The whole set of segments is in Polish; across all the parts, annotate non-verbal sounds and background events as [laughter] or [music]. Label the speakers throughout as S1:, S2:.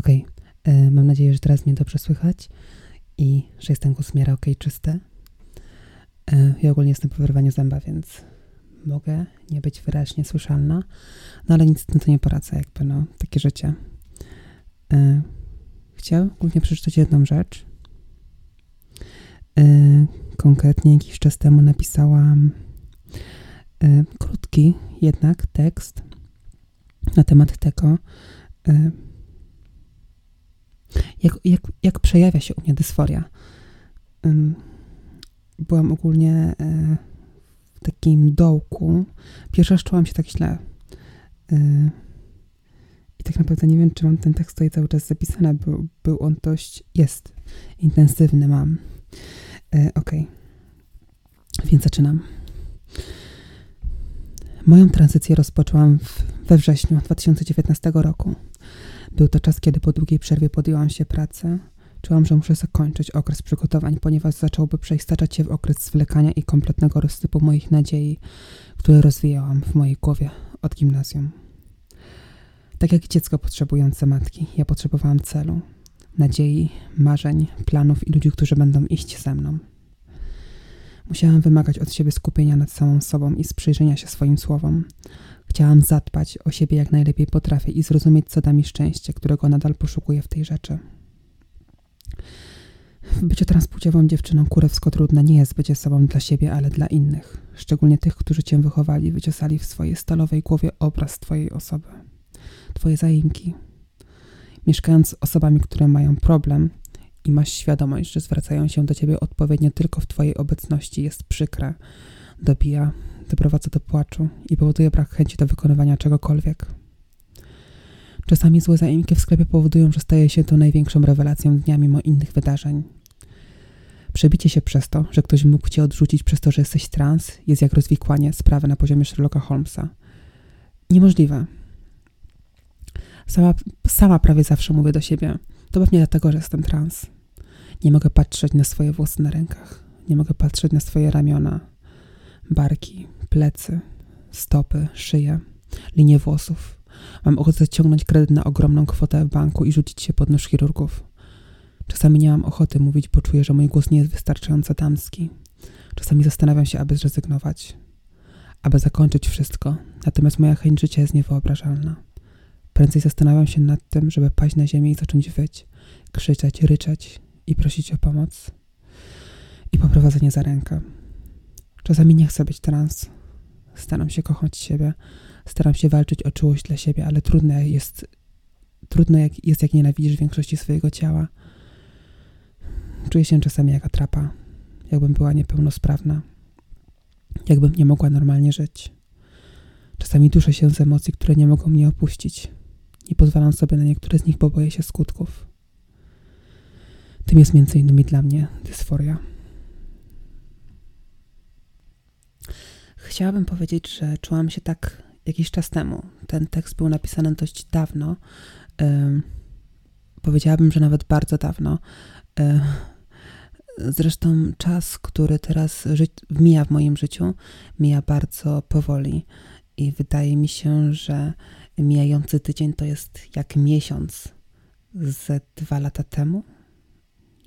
S1: Okej, okay. mam nadzieję, że teraz mnie dobrze słychać i że jest ten głos okay, czysty. E, ja ogólnie jestem po wyrwaniu zęba, więc mogę nie być wyraźnie słyszalna, no ale nic na to nie poradzę, jakby no, takie życie. E, chciałam ogólnie przeczytać jedną rzecz. E, konkretnie jakiś czas temu napisałam krótki jednak tekst na temat tego, jak, jak, jak przejawia się u mnie dysforia. Byłam ogólnie e, w takim dołku. Pierwszy raz czułam się tak źle. E, I tak naprawdę nie wiem, czy mam ten tekst tutaj cały czas zapisany, bo był on dość, jest intensywny, mam. E, ok. Więc zaczynam. Moją tranzycję rozpoczęłam w, we wrześniu 2019 roku. Był to czas, kiedy po długiej przerwie podjęłam się pracy. Czułam, że muszę zakończyć okres przygotowań, ponieważ zacząłby przeistaczać się w okres zwlekania i kompletnego rozsypu moich nadziei, które rozwijałam w mojej głowie od gimnazjum. Tak jak dziecko potrzebujące matki, ja potrzebowałam celu, nadziei, marzeń, planów i ludzi, którzy będą iść ze mną. Musiałam wymagać od siebie skupienia nad samą sobą i sprzyjrzenia się swoim słowom. Chciałam zadbać o siebie jak najlepiej potrafię i zrozumieć, co da mi szczęście, którego nadal poszukuję w tej rzeczy. Bycie transpłciową dziewczyną kurewsko trudne nie jest bycie sobą dla siebie, ale dla innych, szczególnie tych, którzy cię wychowali, wyciosali w swojej stalowej głowie obraz twojej osoby, twoje zaimki. Mieszkając z osobami, które mają problem i masz świadomość, że zwracają się do ciebie odpowiednio tylko w twojej obecności, jest przykre, dobija, doprowadza do płaczu i powoduje brak chęci do wykonywania czegokolwiek. Czasami złe zaimki w sklepie powodują, że staje się to największą rewelacją dnia mimo innych wydarzeń. Przebicie się przez to, że ktoś mógł cię odrzucić przez to, że jesteś trans, jest jak rozwikłanie sprawy na poziomie Sherlocka Holmesa. Niemożliwe. Sama, sama prawie zawsze mówię do siebie. To pewnie dlatego, że jestem trans. Nie mogę patrzeć na swoje włosy na rękach. Nie mogę patrzeć na swoje ramiona, barki, plecy, stopy, szyję, linie włosów. Mam ochotę ciągnąć kredyt na ogromną kwotę w banku i rzucić się pod nóż chirurgów. Czasami nie mam ochoty mówić, bo czuję, że mój głos nie jest wystarczająco damski. Czasami zastanawiam się, aby zrezygnować, aby zakończyć wszystko, natomiast moja chęć życia jest niewyobrażalna. Prędzej zastanawiam się nad tym, żeby paść na ziemię i zacząć wyć, krzyczeć, ryczeć i prosić o pomoc i poprowadzenie za rękę. Czasami nie chcę być trans. Staram się kochać siebie, staram się walczyć o czułość dla siebie, ale trudne jest, trudno jak, jest jak nienawidzisz większości swojego ciała. Czuję się czasami jak atrapa, jakbym była niepełnosprawna, jakbym nie mogła normalnie żyć. Czasami duszę się z emocji, które nie mogą mnie opuścić. Nie pozwalam sobie na niektóre z nich, bo boję się skutków. Tym jest między innymi dla mnie dysforia. Chciałabym powiedzieć, że czułam się tak jakiś czas temu. Ten tekst był napisany dość dawno. powiedziałabym, że nawet bardzo dawno. zresztą czas, który teraz mija w moim życiu, mija bardzo powoli. I wydaje mi się, że mijający tydzień to jest jak miesiąc z dwa lata temu.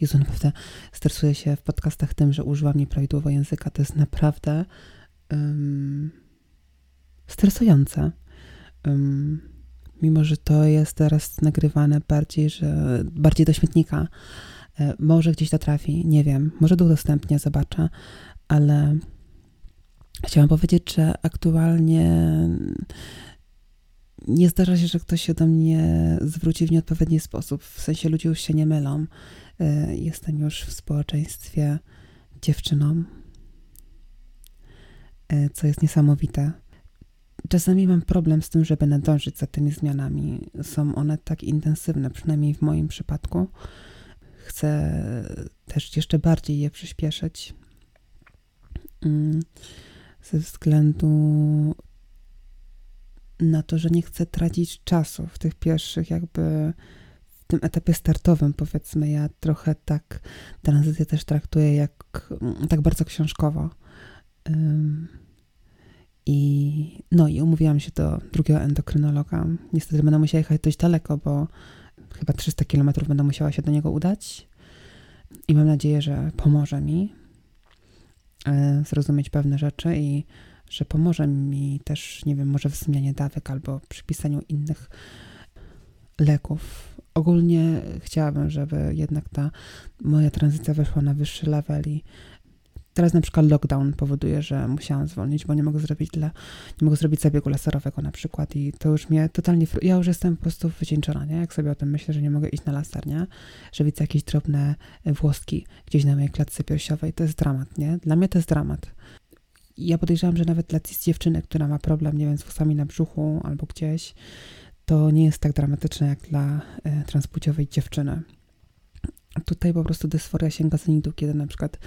S1: Jezu, naprawdę stresuję się w podcastach tym, że używam nieprawidłowo języka. To jest naprawdę um, stresujące. Um, mimo, że to jest teraz nagrywane bardziej, że bardziej do śmietnika. E, może gdzieś to trafi, nie wiem. Może to udostępnię, zobaczę, ale chciałam powiedzieć, że aktualnie nie zdarza się, że ktoś się do mnie zwróci w nieodpowiedni sposób. W sensie ludzie już się nie mylą. E, jestem już w społeczeństwie dziewczyną, co jest niesamowite. Czasami mam problem z tym, żeby nadążyć za tymi zmianami. Są one tak intensywne, przynajmniej w moim przypadku. Chcę też jeszcze bardziej je przyspieszyć. Mm, ze względu na to, że nie chcę tracić czasu w tych pierwszych, jakby w tym etapie startowym, powiedzmy. Ja trochę tak tranzycję też traktuję jak tak bardzo książkowo. I no i umówiłam się do drugiego endokrynologa. Niestety będę musiała jechać dość daleko, bo chyba 300 kilometrów będę musiała się do niego udać i mam nadzieję, że pomoże mi e, zrozumieć pewne rzeczy i że pomoże mi też, nie wiem, może w zmianie dawek albo przy pisaniu innych leków. Ogólnie chciałabym, żeby jednak ta moja tranzycja weszła na wyższy level i Teraz na przykład lockdown powoduje, że musiałam zwolnić, bo nie mogę zrobić dla, nie mogę zrobić zabiegu laserowego na przykład i to już mnie totalnie, ja już jestem po prostu wycieńczona, nie? Jak sobie o tym myślę, że nie mogę iść na laser, nie? Że widzę jakieś drobne włoski gdzieś na mojej klatce piersiowej, to jest dramat, nie? Dla mnie to jest dramat. Ja podejrzewam, że nawet dla dziewczyny, która ma problem, nie wiem, z włosami na brzuchu albo gdzieś, to nie jest tak dramatyczne jak dla e, transpłciowej dziewczyny. Tutaj po prostu dysforia sięga zenitu, kiedy na przykład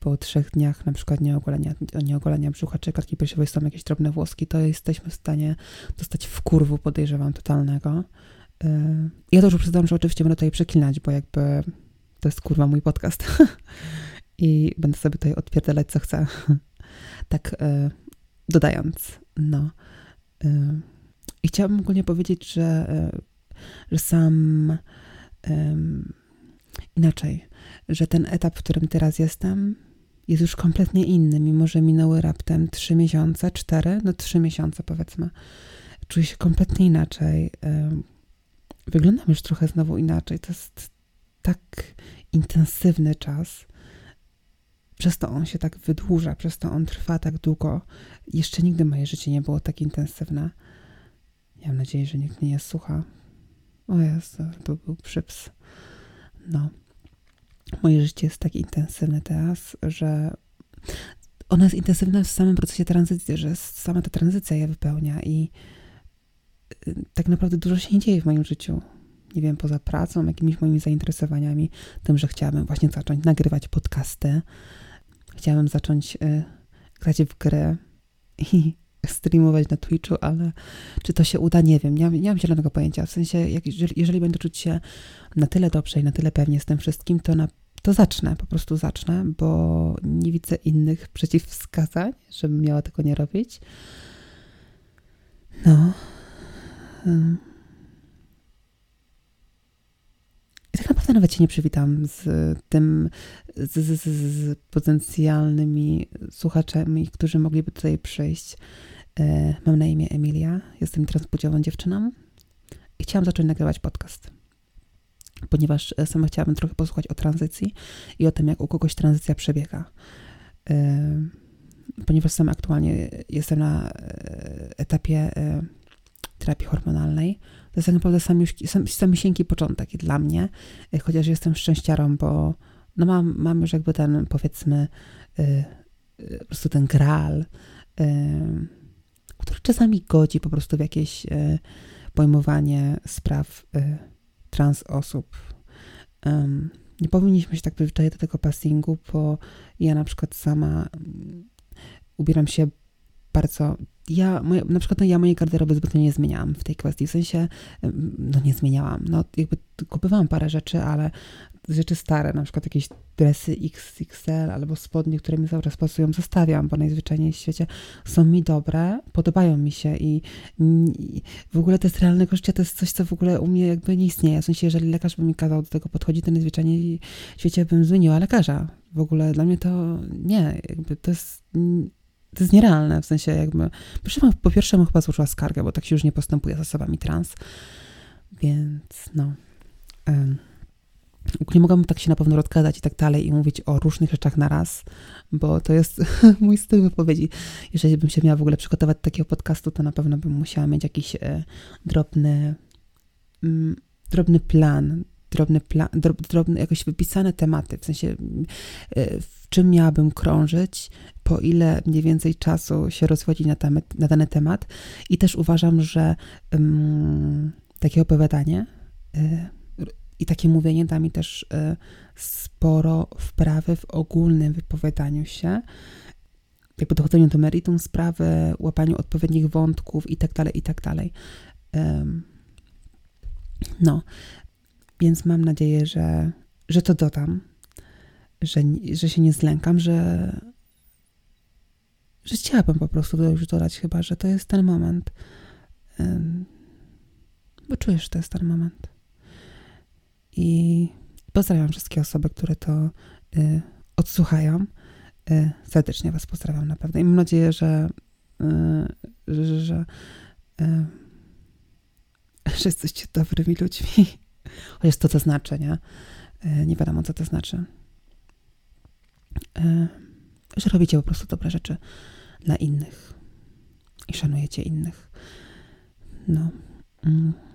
S1: po trzech dniach na przykład nieogolenia, nieogolenia brzucha czy klatki piersiowej są jakieś drobne włoski, to jesteśmy w stanie dostać w kurwu, podejrzewam, totalnego. Y, ja już przyznam, że oczywiście będę tutaj przeklinać, bo jakby to jest kurwa mój podcast [laughs] i będę sobie tutaj odpierdalać co chcę. [laughs] tak y, dodając, no. Y, I chciałabym ogólnie powiedzieć, że, że sam inaczej, że ten etap, w którym teraz jestem, jest już kompletnie inny, mimo że minęły raptem trzy miesiące, cztery, no trzy miesiące powiedzmy. Czuję się kompletnie inaczej. Wyglądam już trochę znowu inaczej. To jest tak intensywny czas. Przez to on się tak wydłuża, przez to on trwa tak długo. Jeszcze nigdy moje życie nie było tak intensywne. Mam nadzieję, że nikt mnie nie słucha. O Jezu, to był przyps. No. Moje życie jest tak intensywne teraz, że ona jest intensywna w samym procesie tranzycji, że sama ta tranzycja je wypełnia i y, tak naprawdę dużo się nie dzieje w moim życiu. Nie wiem, poza pracą, jakimiś moimi zainteresowaniami, tym, że chciałabym właśnie zacząć nagrywać podcasty. Chciałabym zacząć y, grać w gry i streamować na Twitchu, ale czy to się uda, nie wiem. Nie, nie mam zielonego pojęcia. W sensie, jak, jeżeli, będę czuć się na tyle dobrze i na tyle pewnie z tym wszystkim, to, na, to zacznę, po prostu zacznę, bo nie widzę innych [laughs] przeciwwskazań, żebym miała tego nie robić. No. I tak naprawdę nawet się nie przywitam z tym, z, z, z, potencjalnymi słuchaczami, którzy mogliby tutaj przyjść. E, mam na imię Emilia, jestem transpłciową dziewczyną i chciałam zacząć nagrywać podcast, ponieważ e, sama chciałabym trochę posłuchać o tranzycji i o tym, jak u kogoś tranzycja przebiega. E, ponieważ sama aktualnie jestem na etapie terapii hormonalnej, to jest tak naprawdę sam, sam, samisieńki początek dla mnie, chociaż jestem szczęściarą, bo no mam, mam już jakby ten, powiedzmy, po prostu ten gral, który czasami godzi po prostu w jakieś e, pojmowanie spraw e, trans osób. Nie powinniśmy się tak przyzwyczaić do tego passingu, bo ja na przykład sama um, ubieram się bardzo. Ja, moje, na przykład no ja mojej garderoby zbytnio nie zmieniałam w tej kwestii. W sensie, no nie zmieniałam. No jakby kupowałam parę rzeczy, ale rzeczy stare, na przykład jakieś dresy XXL albo spodnie, które mi cały czas pasują, zostawiam, bo najzwyczajniej w świecie są mi dobre, podobają mi się i, i w ogóle to jest realnego życia, to jest coś, co w ogóle u mnie jakby nie istnieje. W sensie, jeżeli lekarz by mi kazał do tego podchodzić, to najzwyczajniej w świecie bym zmieniła lekarza. W ogóle dla mnie to nie, jakby to jest to jest nierealne, w sensie jakby, po pierwsze bym chyba złożyła skargę, bo tak się już nie postępuje z osobami trans, więc no. Um nie mogłam tak się na pewno rozgadać i tak dalej i mówić o różnych rzeczach na raz, bo to jest [laughs] mój styl wypowiedzi. Jeżeli bym się miała w ogóle przygotować do takiego podcastu, to na pewno bym musiała mieć jakiś e, drobny, mm, drobny plan, drobny plan, drob, drobny, jakoś wypisane tematy, w sensie e, w czym miałabym krążyć, po ile mniej więcej czasu się rozwodzić na, temat, na dany temat i też uważam, że mm, takie opowiadanie e, i takie mówienie da mi też y, sporo wprawy w ogólnym wypowiadaniu się, jakby dochodzeniu do meritum sprawy, łapaniu odpowiednich wątków i tak dalej, i tak. No, więc mam nadzieję, że, że to dodam, że, że się nie zlękam, że, że chciałabym po prostu już dodać, chyba że to jest ten moment. Bo czujesz, że to jest ten moment. I pozdrawiam wszystkie osoby, które to y, odsłuchają. Y, serdecznie Was pozdrawiam naprawdę. I mam nadzieję, że, y, że, że, y, [laughs] jesteście dobrymi ludźmi. [laughs] Chociaż to to znaczy, nie? Y, nie wiadomo, co to znaczy. Y, że robicie po prostu dobre rzeczy dla innych i szanujecie innych. No. Mm.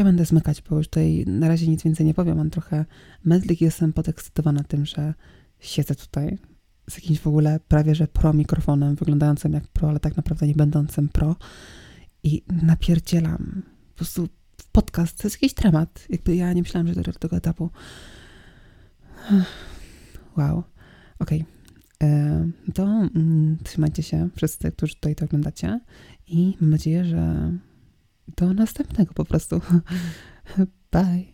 S1: Ja będę zmykać, bo już tutaj na razie nic więcej nie powiem. Mam trochę mętlik, jestem podekscytowana tym, że siedzę tutaj z jakimś w ogóle prawie że pro mikrofonem, wyglądającym jak pro, ale tak naprawdę nie będącym pro i napierdzielam po prostu podcast. To jest jakiś dramat. Jakby ja nie myślałam, że do tego etapu. [sighs] Wow. Okej. Okay. To mm, trzymajcie się wszyscy, którzy tutaj to oglądacie i mam nadzieję, że do następnego po prostu. [laughs] Bye.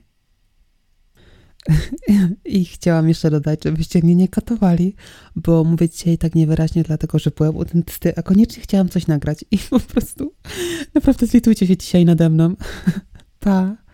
S1: I chciałam jeszcze dodać, żebyście mnie nie katowali, bo mówię dzisiaj tak niewyraźnie, dlatego że byłem u dentysty, a koniecznie chciałam coś nagrać i po prostu naprawdę zlitujcie się dzisiaj nade mną. [laughs] Pa!